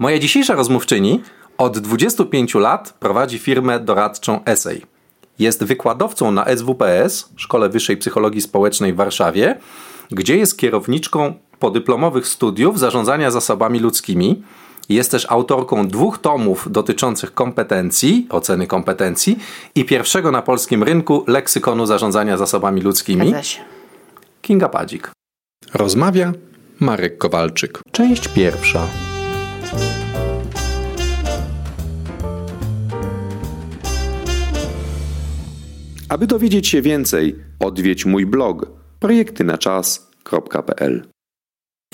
Moja dzisiejsza rozmówczyni od 25 lat prowadzi firmę doradczą Essay. Jest wykładowcą na SWPS, Szkole Wyższej Psychologii Społecznej w Warszawie, gdzie jest kierowniczką podyplomowych studiów zarządzania zasobami ludzkimi. Jest też autorką dwóch tomów dotyczących kompetencji, oceny kompetencji i pierwszego na polskim rynku leksykonu zarządzania zasobami ludzkimi. Kinga Padzik. Rozmawia Marek Kowalczyk. Część pierwsza. Aby dowiedzieć się więcej, odwiedź mój blog projektynaczas.pl.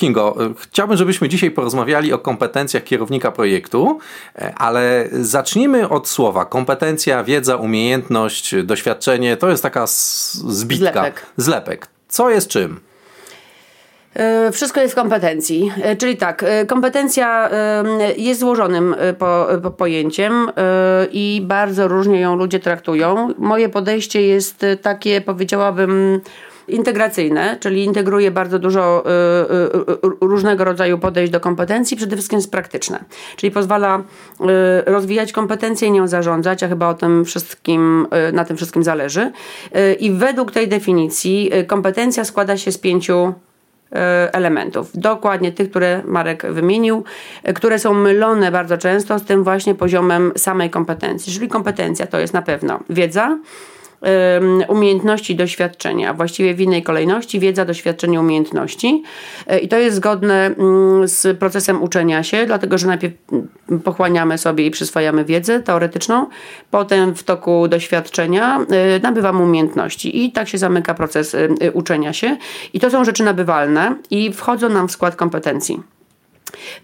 Kingo, chciałbym, żebyśmy dzisiaj porozmawiali o kompetencjach kierownika projektu, ale zacznijmy od słowa. Kompetencja, wiedza, umiejętność, doświadczenie to jest taka zbitka. Zlepek. Zlepek. Co jest czym? E, wszystko jest w kompetencji. E, czyli tak, e, kompetencja jest złożonym po, po pojęciem i bardzo różnie ją ludzie traktują. Moje podejście jest takie, powiedziałabym, integracyjne, czyli integruje bardzo dużo różnego rodzaju podejść do kompetencji, przede wszystkim jest praktyczne. Czyli pozwala rozwijać kompetencje i nią zarządzać, a chyba o tym wszystkim, na tym wszystkim zależy. I według tej definicji kompetencja składa się z pięciu elementów. Dokładnie tych, które Marek wymienił, e, które są mylone bardzo często z tym właśnie poziomem samej kompetencji. Czyli kompetencja to jest na pewno wiedza, umiejętności, doświadczenia, właściwie w innej kolejności wiedza, doświadczenie, umiejętności. E, I to jest zgodne mm, z procesem uczenia się, dlatego że najpierw mm, pochłaniamy sobie i przyswajamy wiedzę teoretyczną, potem w toku doświadczenia e, nabywamy umiejętności i tak się zamyka proces uczenia się. I to są rzeczy nabywalne i wchodzą nam w skład kompetencji.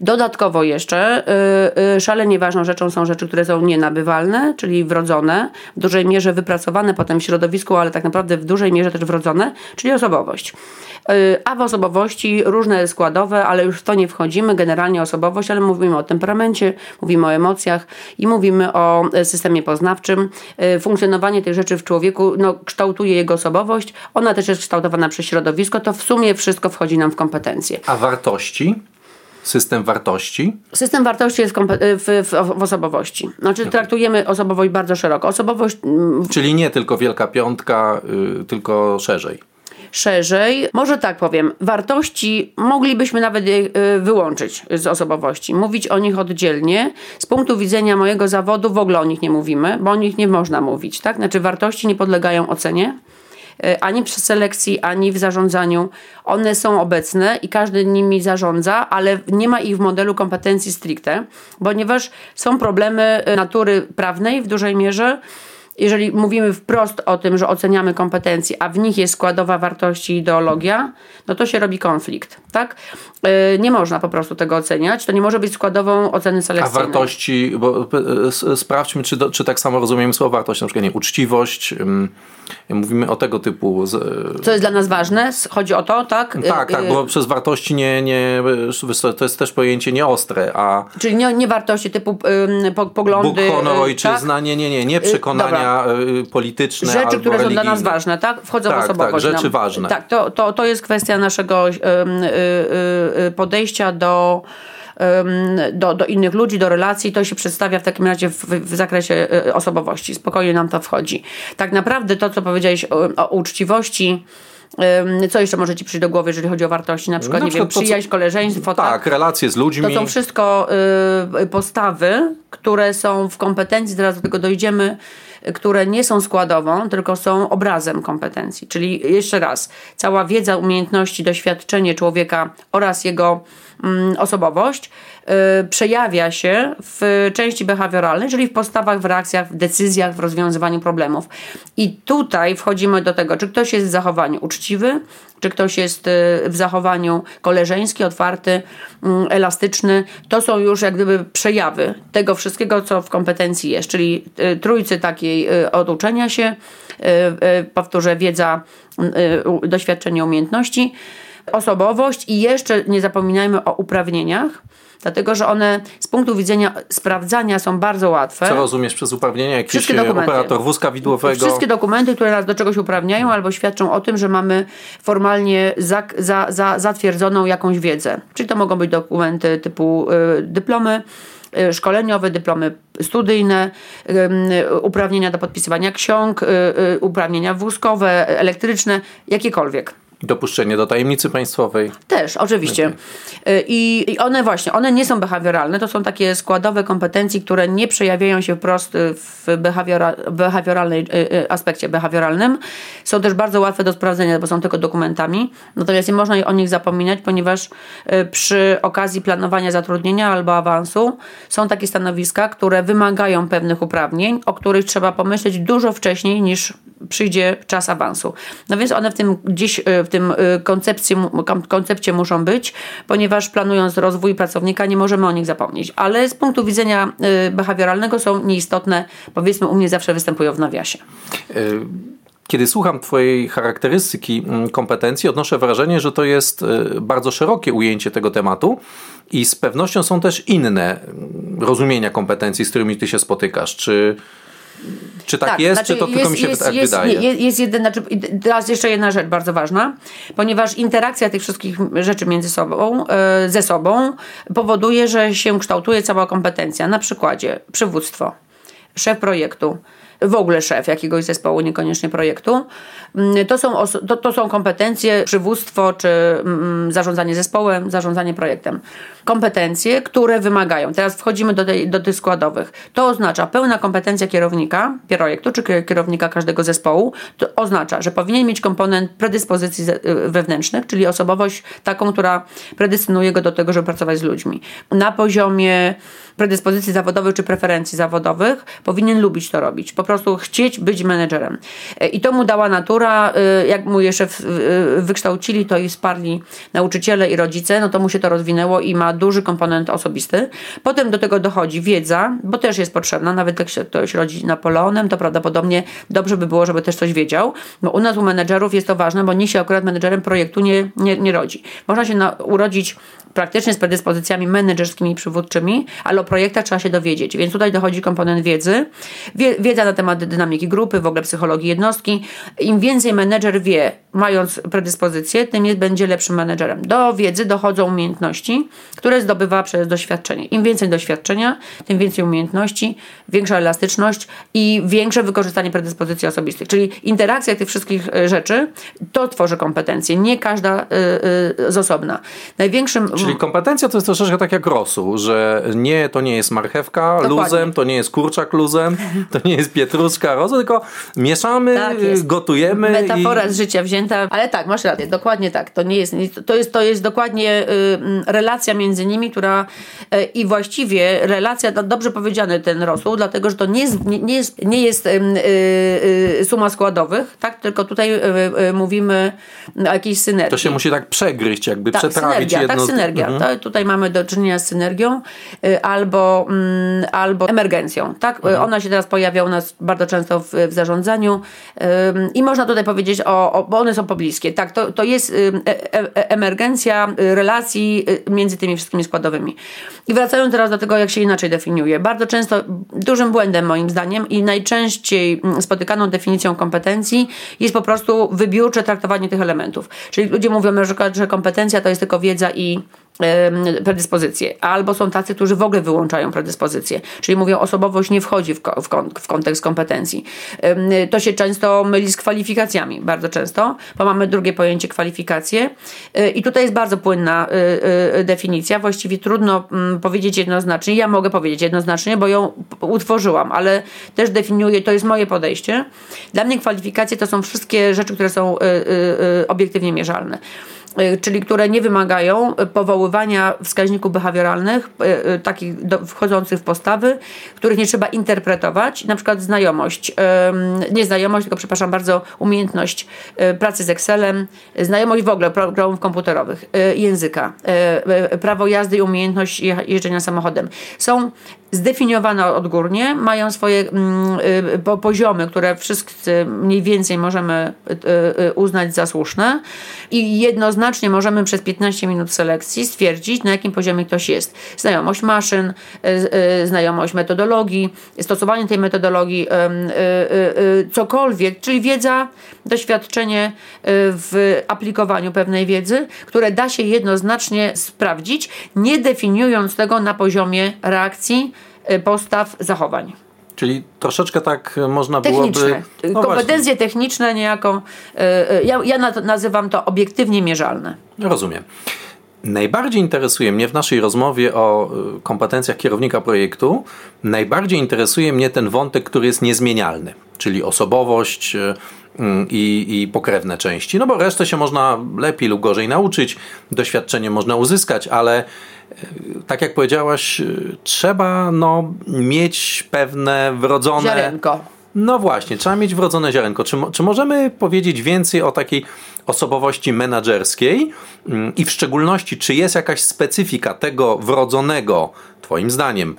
Dodatkowo jeszcze yy, yy, szalenie ważną rzeczą są rzeczy, które są nienabywalne, czyli wrodzone, w dużej mierze wypracowane potem w środowisku, ale tak naprawdę w dużej mierze też wrodzone, czyli osobowość. Yy, a w osobowości różne składowe, ale już w to nie wchodzimy, generalnie osobowość, ale mówimy o temperamencie, mówimy o emocjach i mówimy o e, systemie poznawczym. Funkcjonowanie tych rzeczy w człowieku no, kształtuje jego osobowość, ona też jest kształtowana przez środowisko, to w sumie wszystko wchodzi nam w kompetencje. A wartości? System wartości? System wartości jest w, w, w osobowości. Znaczy okay. traktujemy osobowość bardzo szeroko. Osobowość... Mm, Czyli nie tylko wielka piątka, yy, tylko szerzej. Szerzej, może tak powiem, wartości moglibyśmy nawet je wyłączyć z osobowości, mówić o nich oddzielnie. Z punktu widzenia mojego zawodu w ogóle o nich nie mówimy, bo o nich nie można mówić, tak? Znaczy wartości nie podlegają ocenie ani przy selekcji, ani w zarządzaniu. One są obecne i każdy nimi zarządza, ale nie ma ich w modelu kompetencji stricte, ponieważ są problemy e, natury prawnej w dużej mierze jeżeli mówimy wprost o tym, że oceniamy kompetencje, a w nich jest składowa wartości i ideologia, no to się robi konflikt, tak? Yy, nie można po prostu tego oceniać, to nie może być składową oceny selekcyjnej. A wartości, bo sprawdźmy, czy, czy tak samo rozumiemy słowo wartość, na przykład nie, uczciwość, mówimy o tego typu... Z... Co jest dla nas ważne? Chodzi o to, tak? Tak, tak, bo przez wartości nie, nie to jest też pojęcie nieostre, a... Czyli nie, nie wartości typu poglądy... Bóg, honor, ojczyzna, tak? nie, nie, nie, nie przekonania Y, polityczne Rzeczy, które religijne. są dla nas ważne, tak? Wchodzą tak, w osobowość. Tak, rzeczy nam. ważne. Tak, to, to, to jest kwestia naszego y, y, podejścia do do, do innych ludzi, do relacji, to się przedstawia w takim razie w, w zakresie osobowości. Spokojnie nam to wchodzi. Tak naprawdę to, co powiedziałeś o, o uczciwości, co jeszcze może ci przyjść do głowy, jeżeli chodzi o wartości? Na przykład, na nie przykład wiem, przyjaźń, co... koleżeństwo. Tak, tak, relacje z ludźmi. To są wszystko y, postawy, które są w kompetencji, zaraz do tego dojdziemy, które nie są składową, tylko są obrazem kompetencji. Czyli jeszcze raz, cała wiedza, umiejętności, doświadczenie człowieka oraz jego osobowość y, przejawia się w części behawioralnej, czyli w postawach, w reakcjach, w decyzjach, w rozwiązywaniu problemów. I tutaj wchodzimy do tego, czy ktoś jest w zachowaniu uczciwy, czy ktoś jest y, w zachowaniu koleżeński, otwarty, mm, elastyczny. To są już jak gdyby przejawy tego wszystkiego, co w kompetencji jest, czyli y, trójcy takiej od uczenia się, powtórzę, wiedza, doświadczenie, umiejętności osobowość i jeszcze nie zapominajmy o uprawnieniach dlatego że one z punktu widzenia sprawdzania są bardzo łatwe. Co rozumiesz przez uprawnienia? Jakiś Wszystkie dokumenty. operator wózka widłowego? Wszystkie dokumenty, które nas do czegoś uprawniają albo świadczą o tym, że mamy formalnie za, za, za, zatwierdzoną jakąś wiedzę. Czyli to mogą być dokumenty typu y, dyplomy, y, szkoleniowe, dyplomy studyjne, uprawnienia do podpisywania ksiąg, uprawnienia wózkowe, elektryczne, jakiekolwiek. Dopuszczenie do tajemnicy państwowej. Też, oczywiście. Okay. I, I one właśnie, one nie są behawioralne, to są takie składowe kompetencji, które nie przejawiają się wprost w behawiora, behawioralnej y, y, aspekcie behawioralnym. Są też bardzo łatwe do sprawdzenia, bo są tylko dokumentami. Natomiast nie można o nich zapominać, ponieważ y, przy okazji planowania zatrudnienia albo awansu są takie stanowiska, które wymagają pewnych uprawnień, o których trzeba pomyśleć dużo wcześniej niż przyjdzie czas awansu. No więc one w tym gdzieś w tym koncepcji, koncepcie muszą być, ponieważ planując rozwój pracownika nie możemy o nich zapomnieć. Ale z punktu widzenia behawioralnego są nieistotne, powiedzmy u mnie zawsze występują w nawiasie. Kiedy słucham Twojej charakterystyki kompetencji, odnoszę wrażenie, że to jest bardzo szerokie ujęcie tego tematu i z pewnością są też inne rozumienia kompetencji, z którymi Ty się spotykasz. Czy czy tak, tak jest, znaczy czy to tylko mi się jest, tak jest, wydaje? Jest, jest jeden, znaczy, teraz jeszcze jedna rzecz bardzo ważna, ponieważ interakcja tych wszystkich rzeczy między sobą, e, ze sobą powoduje, że się kształtuje cała kompetencja. Na przykładzie przywództwo, szef projektu, w ogóle szef jakiegoś zespołu, niekoniecznie projektu. Mm, to są, to, to są kompetencje, przywództwo czy mm, zarządzanie zespołem, zarządzanie projektem. Kompetencje, które wymagają. Teraz wchodzimy do, tej, do tych składowych. To oznacza pełna kompetencja kierownika projektu czy kierownika każdego zespołu. To oznacza, że powinien mieć komponent predyspozycji wewnętrznych, czyli osobowość taką, która predystynuje go do tego, żeby pracować z ludźmi. Na poziomie predyspozycji zawodowych czy preferencji zawodowych powinien lubić to robić. Po prostu chcieć być menedżerem. I to mu dała natura, e, jak mu jeszcze e, wykształcili to i wsparli nauczyciele i rodzice, no to mu się to rozwinęło i ma duży komponent osobisty. Potem do tego dochodzi wiedza, bo też jest potrzebna, nawet jak się ktoś rodzi Napoleonem, to prawdopodobnie dobrze by było, żeby też coś wiedział, bo u nas u menedżerów jest to ważne, bo nikt się akurat menedżerem projektu nie, nie, nie rodzi. Można się na, urodzić praktycznie z predyspozycjami menedżerskimi i przywódczymi, ale o projektach trzeba się dowiedzieć, więc tutaj dochodzi komponent wiedzy, wiedza na temat dynamiki grupy, w ogóle psychologii jednostki. Im więcej menedżer wie, mając predyspozycję, tym jest, będzie lepszym menedżerem. Do wiedzy dochodzą umiejętności, które zdobywa przez doświadczenie. Im więcej doświadczenia, tym więcej umiejętności, większa elastyczność i większe wykorzystanie predyspozycji osobistych. Czyli interakcja tych wszystkich e, rzeczy to tworzy kompetencje, nie każda y, y, z osobna. Największym Czyli kompetencja to jest troszeczkę tak jak rosół, że nie, to nie jest marchewka Dokładnie. luzem, to nie jest kurczak luzem, to nie jest pietruszka rosół, tylko mieszamy, tak gotujemy. Metafora i... z życia wzięta, ale tak, masz rację, dokładnie tak. To nie jest, to jest, to jest dokładnie y, relacja między nimi, która y, i właściwie relacja, no dobrze powiedziany ten rosół, dlatego, że to nie jest, nie, nie jest, nie jest y, suma składowych, tak, tylko tutaj mówimy o jakiejś synergii. To się musi tak przegryźć, jakby tak, przetrawić synergia, jedno tak, synergia synergia. Mhm. To, tutaj mamy do czynienia z synergią y, albo, mm, albo emergencją. Tak? Y, mhm. Ona się teraz pojawia u nas bardzo często w, w zarządzaniu i można tutaj powiedzieć, o, o, bo one są pobliskie. Tak, to, to jest e, e, e, emergencja relacji między tymi wszystkimi składowymi. I wracając teraz do tego, jak się inaczej definiuje. Bardzo często dużym błędem moim zdaniem i najczęściej mm, spotykaną definicją kompetencji jest po prostu wybiórcze traktowanie tych elementów. Czyli ludzie mówią na przykład, że kompetencja to jest tylko wiedza i predyspozycje, albo są tacy, którzy w ogóle wyłączają predyspozycje, czyli mówią, osobowość nie wchodzi w, w, w kontekst kompetencji. To się często myli z kwalifikacjami, bardzo często, bo mamy drugie pojęcie kwalifikacje y, i tutaj jest bardzo płynna y, y, definicja, właściwie trudno mm, powiedzieć jednoznacznie, ja mogę powiedzieć jednoznacznie, bo ją utworzyłam, ale też definiuję, to jest moje podejście. Dla mnie kwalifikacje to są wszystkie rzeczy, które są obiektywnie mierzalne. Y, czyli które nie wymagają powoływania wskaźników behawioralnych, y, y, takich do, wchodzących w postawy, których nie trzeba interpretować, na przykład znajomość, nie znajomość, tylko przepraszam bardzo, umiejętność pracy z Excelem, znajomość w ogóle programów komputerowych, języka, prawo jazdy i umiejętność jeżdżenia samochodem. Są zdefiniowane odgórnie, mają swoje mm, y, poziomy, które wszyscy mniej więcej możemy y, y, uznać za słuszne i jednoznacznie możemy przez 15 minut selekcji stwierdzić, na jakim poziomie ktoś jest. Znajomość maszyn, znajomość metodologii, stosowanie tej metodologii, cokolwiek, czyli wiedza, doświadczenie w aplikowaniu pewnej wiedzy, które da się jednoznacznie sprawdzić, nie definiując tego na poziomie reakcji, postaw, zachowań. Czyli troszeczkę tak można techniczne. byłoby... No Kompetencje właśnie. techniczne niejako, y, y, ja, ja nazywam to obiektywnie mierzalne. Rozumiem. Najbardziej interesuje mnie w naszej rozmowie o kompetencjach kierownika projektu, najbardziej interesuje mnie ten wątek, który jest niezmienialny, czyli osobowość i, i pokrewne części. No bo resztę się można lepiej lub gorzej nauczyć, doświadczenie można uzyskać, ale tak jak powiedziałaś, trzeba no, mieć pewne wrodzone. Ziarenko. No właśnie, trzeba mieć wrodzone ziarenko. Czy, czy możemy powiedzieć więcej o takiej osobowości menedżerskiej mm, i w szczególności, czy jest jakaś specyfika tego wrodzonego, Twoim zdaniem,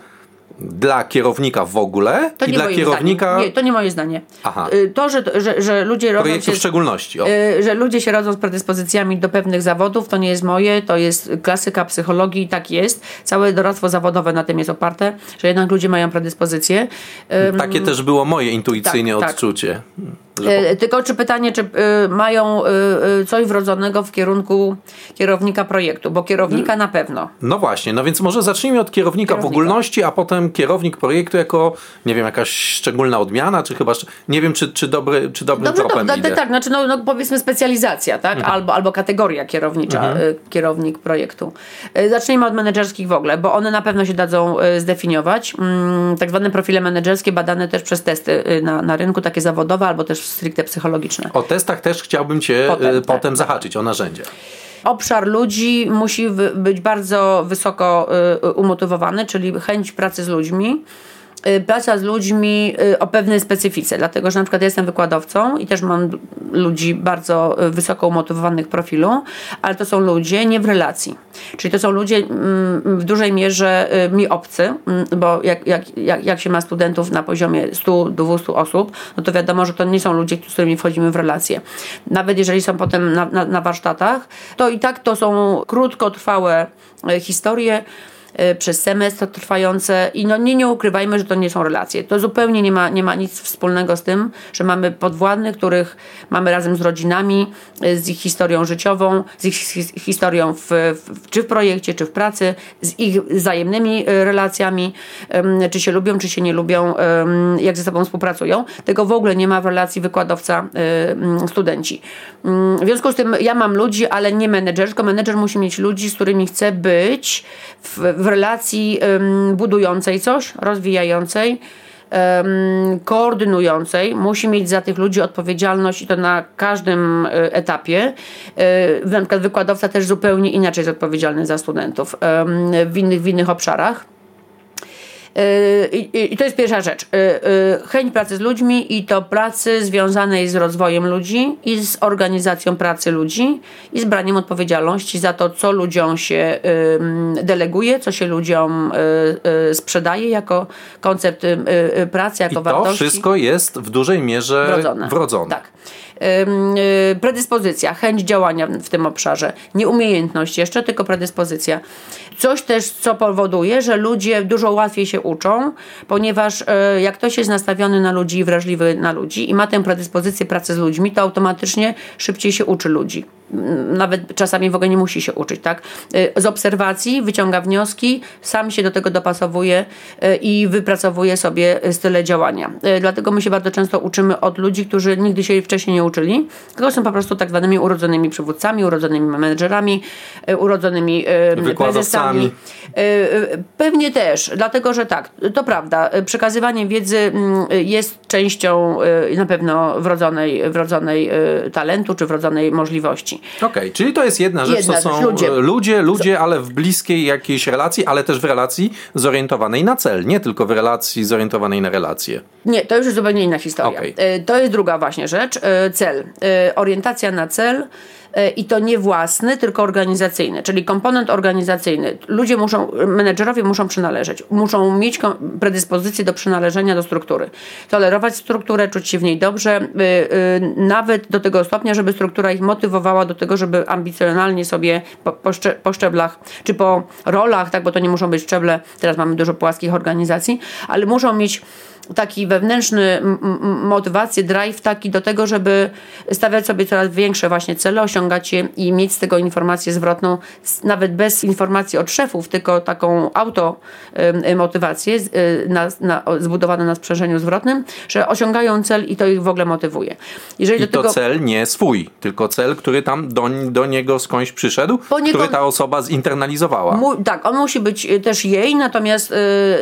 dla kierownika w ogóle to i dla kierownika. Zdanie. Nie, to nie moje zdanie. Aha. Y, to, że, że, że ludzie rodzą się. w szczególności. O. Y, że ludzie się rodzą z predyspozycjami do pewnych zawodów, to nie jest moje, to jest klasyka psychologii i tak jest. Całe doradztwo zawodowe na tym jest oparte, że jednak ludzie mają predyspozycje. Takie też było moje intuicyjnie tak, tak. odczucie. Tak. E, tylko czy pytanie, czy y, mają y, coś wrodzonego w kierunku kierownika projektu, bo kierownika na pewno. No właśnie, no więc może zacznijmy od kierownika, kierownika. w ogólności, a potem kierownik projektu jako, nie wiem, jakaś szczególna odmiana, czy chyba, nie wiem, czy, czy dobry, czy dobry Dobrze, tropem do, Tak, znaczy no, no, powiedzmy specjalizacja, tak? Mhm. Albo, albo kategoria kierownicza, mhm. kierownik projektu. Zacznijmy od menedżerskich w ogóle, bo one na pewno się dadzą zdefiniować. Mm, tak zwane profile menedżerskie badane też przez testy na, na rynku, takie zawodowe, albo też stricte psychologiczne. O testach też chciałbym Cię potem, y, potem tak, zahaczyć, o narzędzia. Obszar ludzi musi być bardzo wysoko y, y, umotywowany, czyli chęć pracy z ludźmi praca z ludźmi y, o pewnej specyfice, dlatego że na przykład jestem wykładowcą i też mam ludzi bardzo y, wysoko umotywowanych profilu, ale to są ludzie nie w relacji. Czyli to są ludzie mm, w dużej mierze mi obcy, mm, bo jak, jak, jak, jak się ma studentów na poziomie 100-200 osób, no to wiadomo, że to nie są ludzie, z którymi wchodzimy w relacje. Nawet jeżeli są potem na, na, na warsztatach, to i tak to są krótkotrwałe historie, Y, przez semestr trwające i no nie, nie ukrywajmy, że to nie są relacje. To zupełnie nie ma, nie ma nic wspólnego z tym, że mamy podwładnych, których mamy razem z rodzinami, y, z ich historią życiową, z ich historią w, w, czy w projekcie, czy w pracy, z ich wzajemnymi y, relacjami, czy się lubią, czy się nie lubią, jak ze sobą współpracują. Tego w ogóle nie ma w relacji wykładowca-studenci. W związku z tym ja mam ludzi, ale nie menedżer, tylko menedżer musi mieć ludzi, z którymi chce być w, w relacji budującej coś, rozwijającej, koordynującej, musi mieć za tych ludzi odpowiedzialność i to na każdym e, etapie. E, na przykład wykładowca też zupełnie inaczej jest odpowiedzialny za studentów w innych, w innych obszarach. I, to jest pierwsza rzecz. Chęć pracy z ludźmi i to pracy związanej z rozwojem ludzi i z organizacją pracy ludzi i z braniem odpowiedzialności za to, co ludziom się deleguje, co się ludziom sprzedaje jako koncept pracy, jako I to wartości. To wszystko jest w dużej mierze wrodzone. wrodzone. Tak. Predyspozycja, chęć działania w tym obszarze, nieumiejętność jeszcze, tylko predyspozycja. Coś też, co powoduje, że ludzie dużo łatwiej się uczą, ponieważ e, jak ktoś jest nastawiony na ludzi i wrażliwy na ludzi i ma tę predyspozycję pracy z ludźmi, to automatycznie szybciej się uczy ludzi nawet czasami w ogóle nie musi się uczyć, tak? Y, z obserwacji wyciąga wnioski, sam się do tego dopasowuje y, i wypracowuje sobie style działania. Y, dlatego my się bardzo często uczymy od ludzi, którzy nigdy się wcześniej nie uczyli, tylko są po prostu tak zwanymi urodzonymi przywódcami, urodzonymi menedżerami, urodzonymi prezesami. Pewnie też, dlatego że tak, to prawda, przekazywanie wiedzy mm, jest częścią na pewno wrodzonej, wrodzonej talentu czy wrodzonej możliwości. Okej, okay, czyli to jest jedna rzecz, jedna to są ludzie. ludzie, ludzie, ale w bliskiej jakiejś relacji, ale też w relacji zorientowanej na cel, nie tylko w relacji zorientowanej na relacje. Nie, to już jest zupełnie inna historia. Okay. To jest druga właśnie rzecz, e, cel. E, orientacja na cel e, i to nie własny, tylko organizacyjny, czyli komponent organizacyjny. Ludzie muszą, menedżerowie muszą przynależeć, muszą mieć predyspozycję do przynależenia do struktury, tolerować strukturę, czuć się w niej dobrze, nawet do tego stopnia, żeby struktura ich motywowała do tego, żeby ambicjonalnie sobie po, po, po szczeblach, czy po rolach, tak, bo to nie muszą być szczeble, teraz mamy dużo płaskich organizacji, ale muszą mieć taki wewnętrzny motywację, drive taki do tego, żeby stawiać sobie coraz większe właśnie cele, osiągać je i mieć z tego informację zwrotną, nawet bez informacji od szefów, tylko taką auto motywację y, na, na, zbudowaną na sprzężeniu zwrotnym, że osiągają cel i to ich w ogóle motywuje. Jeżeli I to tego... cel nie swój, tylko cel, który tam do, do niego skądś przyszedł, który ta osoba zinternalizowała. Mu, tak, on musi być y, też jej, natomiast y,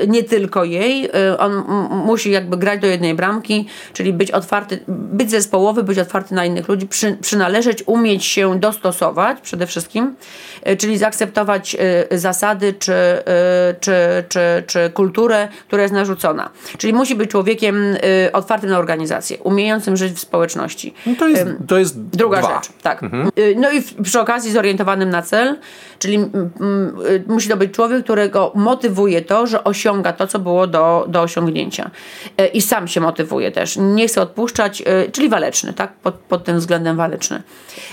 nie tylko jej. Y, on musi jakby grać do jednej bramki, czyli być otwarty, być zespołowy, być otwarty na innych ludzi, przy, przynależeć, umieć się dostosować przede wszystkim, y, czyli zaakceptować y, zasady czy, y, czy, czy, czy kulturę, która jest narzucona. Czyli musi być człowiekiem otwartym na organizację, umiejącym żyć w społeczności. No to, jest, to jest druga dwa. rzecz. Tak. Mhm. No i przy okazji zorientowanym na cel, czyli musi to być człowiek, którego motywuje to, że osiąga to, co było do, do osiągnięcia. E, i sam się motywuje też. Nie chce odpuszczać, e, czyli waleczny, tak? Pod, pod tym względem waleczny.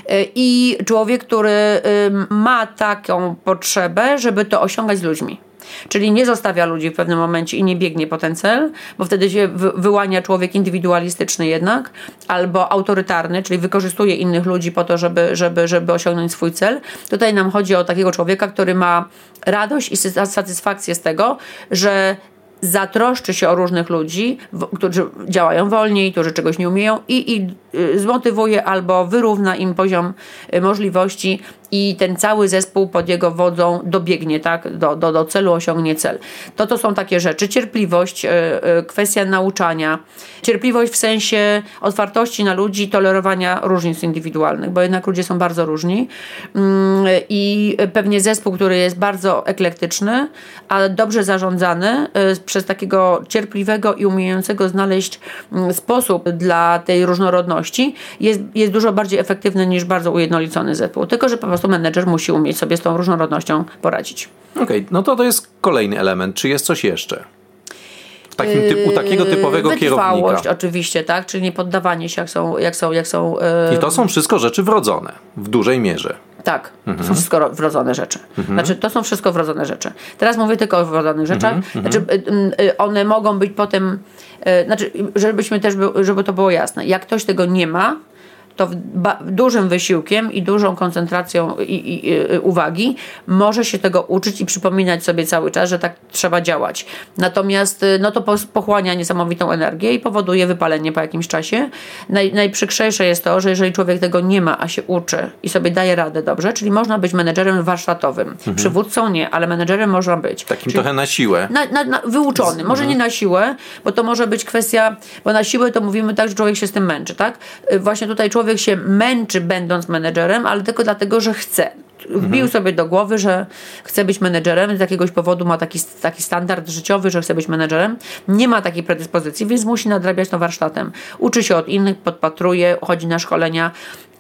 E, I człowiek, który ma taką potrzebę, żeby to osiągać z ludźmi. Czyli nie zostawia ludzi w pewnym momencie i nie biegnie po ten cel, bo wtedy się wyłania człowiek indywidualistyczny jednak, albo autorytarny, czyli wykorzystuje innych ludzi po to, żeby, żeby, żeby osiągnąć swój cel. Tutaj nam chodzi o takiego człowieka, który ma radość i satysfakcję z tego, że zatroszczy się o różnych ludzi, którzy działają wolniej, którzy czegoś nie umieją i, i y, zmotywuje albo wyrówna im poziom y, możliwości i ten cały zespół pod jego wodzą dobiegnie tak, do, do, do celu, osiągnie cel. To to są takie rzeczy. Cierpliwość, y, kwestia nauczania, cierpliwość w sensie otwartości na ludzi, tolerowania różnic indywidualnych, bo jednak ludzie są bardzo różni mm, i pewnie zespół, który jest bardzo eklektyczny, ale dobrze zarządzany, przez takiego cierpliwego i umiejącego znaleźć mm, sposób dla tej różnorodności jest, jest dużo bardziej efektywny niż bardzo ujednolicony zespół. Tylko, że po prostu menedżer musi umieć sobie z tą różnorodnością poradzić. Okej, okay, no to to jest kolejny element. Czy jest coś jeszcze? Takim typu, takiego typowego Wytrwałość kierownika. oczywiście, tak? Czyli nie poddawanie się, jak są, jak są, jak są yy... I to są wszystko rzeczy wrodzone w dużej mierze. Tak, mhm. to są wszystko wrodzone rzeczy. Mhm. Znaczy, to są wszystko wrodzone rzeczy. Teraz mówię tylko o wrodzonych rzeczach. Mhm. Znaczy, y, y, one mogą być potem, y, znaczy, żebyśmy też, żeby to było jasne. Jak ktoś tego nie ma, to dużym wysiłkiem i dużą koncentracją i, i, i, uwagi może się tego uczyć i przypominać sobie cały czas, że tak trzeba działać. Natomiast y, no to pochłania niesamowitą energię i powoduje wypalenie po jakimś czasie. Naj, najprzykrzejsze jest to, że jeżeli człowiek tego nie ma, a się uczy i sobie daje radę dobrze, czyli można być menedżerem warsztatowym. Mhm. Przywódcą nie, ale menedżerem można być. Takim czyli trochę na siłę. Na, na, na wyuczony. Może mhm. nie na siłę, bo to może być kwestia, bo na siłę to mówimy tak, że człowiek się z tym męczy, tak? Y, właśnie tutaj człowiek człowiek się męczy będąc menedżerem, ale tylko dlatego, że chce wbił mhm. sobie do głowy, że chce być menedżerem, z jakiegoś powodu ma taki, taki standard życiowy, że chce być menedżerem. Nie ma takiej predyspozycji, więc musi nadrabiać to warsztatem. Uczy się od innych, podpatruje, chodzi na szkolenia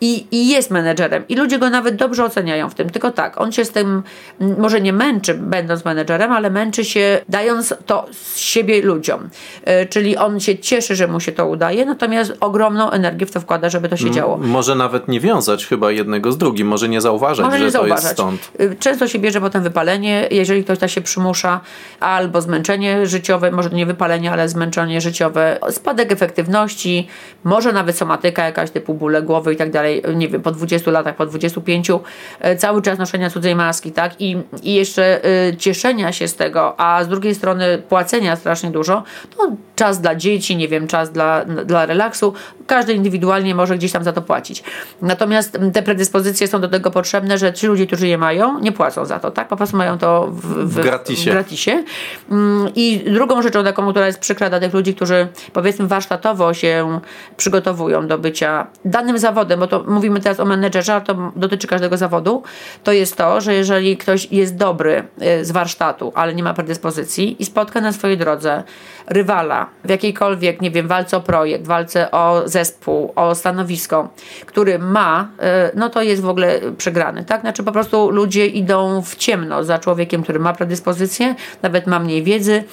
i, i jest menedżerem. I ludzie go nawet dobrze oceniają w tym. Tylko tak, on się z tym może nie męczy, będąc menedżerem, ale męczy się dając to z siebie ludziom. Yy, czyli on się cieszy, że mu się to udaje, natomiast ogromną energię w to wkłada, żeby to się działo. Może nawet nie wiązać chyba jednego z drugim, może nie zauważać, może nie że zauważać. to jest stąd. Y, często się bierze potem wypalenie, jeżeli ktoś tak się przymusza, albo zmęczenie życiowe, może nie wypalenie, ale zmęczenie życiowe, spadek efektywności, może nawet somatyka jakaś typu bóle głowy i tak dalej dalej, nie wiem, po 20 latach, po 25, e, cały czas noszenia cudzej maski, tak? I, i jeszcze y, cieszenia się z tego, a z drugiej strony płacenia strasznie dużo, no czas dla dzieci, nie wiem, czas dla, dla relaksu, każdy indywidualnie może gdzieś tam za to płacić. Natomiast te predyspozycje są do tego potrzebne, że ci ludzie, którzy je mają, nie płacą za to, tak? Po prostu mają to w, w, w gratisie. W gratisie. Mm, I drugą rzeczą taką, która jest przykra dla tych ludzi, którzy powiedzmy warsztatowo się przygotowują do bycia danym zawodem, bo to to mówimy teraz o menedżerze, ale to dotyczy każdego zawodu, to jest to, że jeżeli ktoś jest dobry y, z warsztatu, ale nie ma predyspozycji i spotka na swojej drodze rywala w jakiejkolwiek, nie wiem, walce o projekt, walce o zespół, o stanowisko, który ma, y, no to jest w ogóle przegrany, tak? Znaczy po prostu ludzie idą w ciemno za człowiekiem, który ma predyspozycję, nawet ma mniej wiedzy,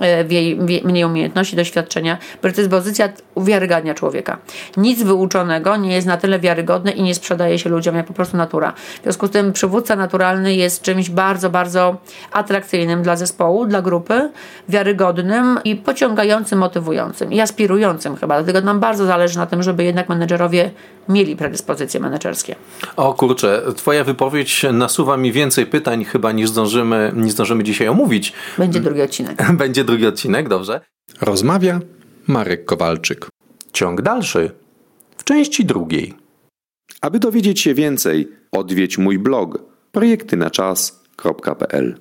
E, wie, wie, mniej umiejętności, doświadczenia, bo to jest pozycja uwiarygadnia człowieka. Nic wyuczonego nie jest na tyle wiarygodne i nie sprzedaje się ludziom jak po prostu natura. W związku z tym przywódca naturalny jest czymś bardzo, bardzo atrakcyjnym dla zespołu, dla grupy, wiarygodnym i pociągającym, motywującym i aspirującym chyba. Dlatego nam bardzo zależy na tym, żeby jednak menedżerowie mieli predyspozycje menedżerskie. O kurczę, twoja wypowiedź nasuwa mi więcej pytań chyba niż zdążymy, niż zdążymy dzisiaj omówić. Będzie drugi odcinek. Będzie drugi odcinek, dobrze. Rozmawia Marek Kowalczyk. Ciąg dalszy w części drugiej. Aby dowiedzieć się więcej, odwiedź mój blog projektynaczas.pl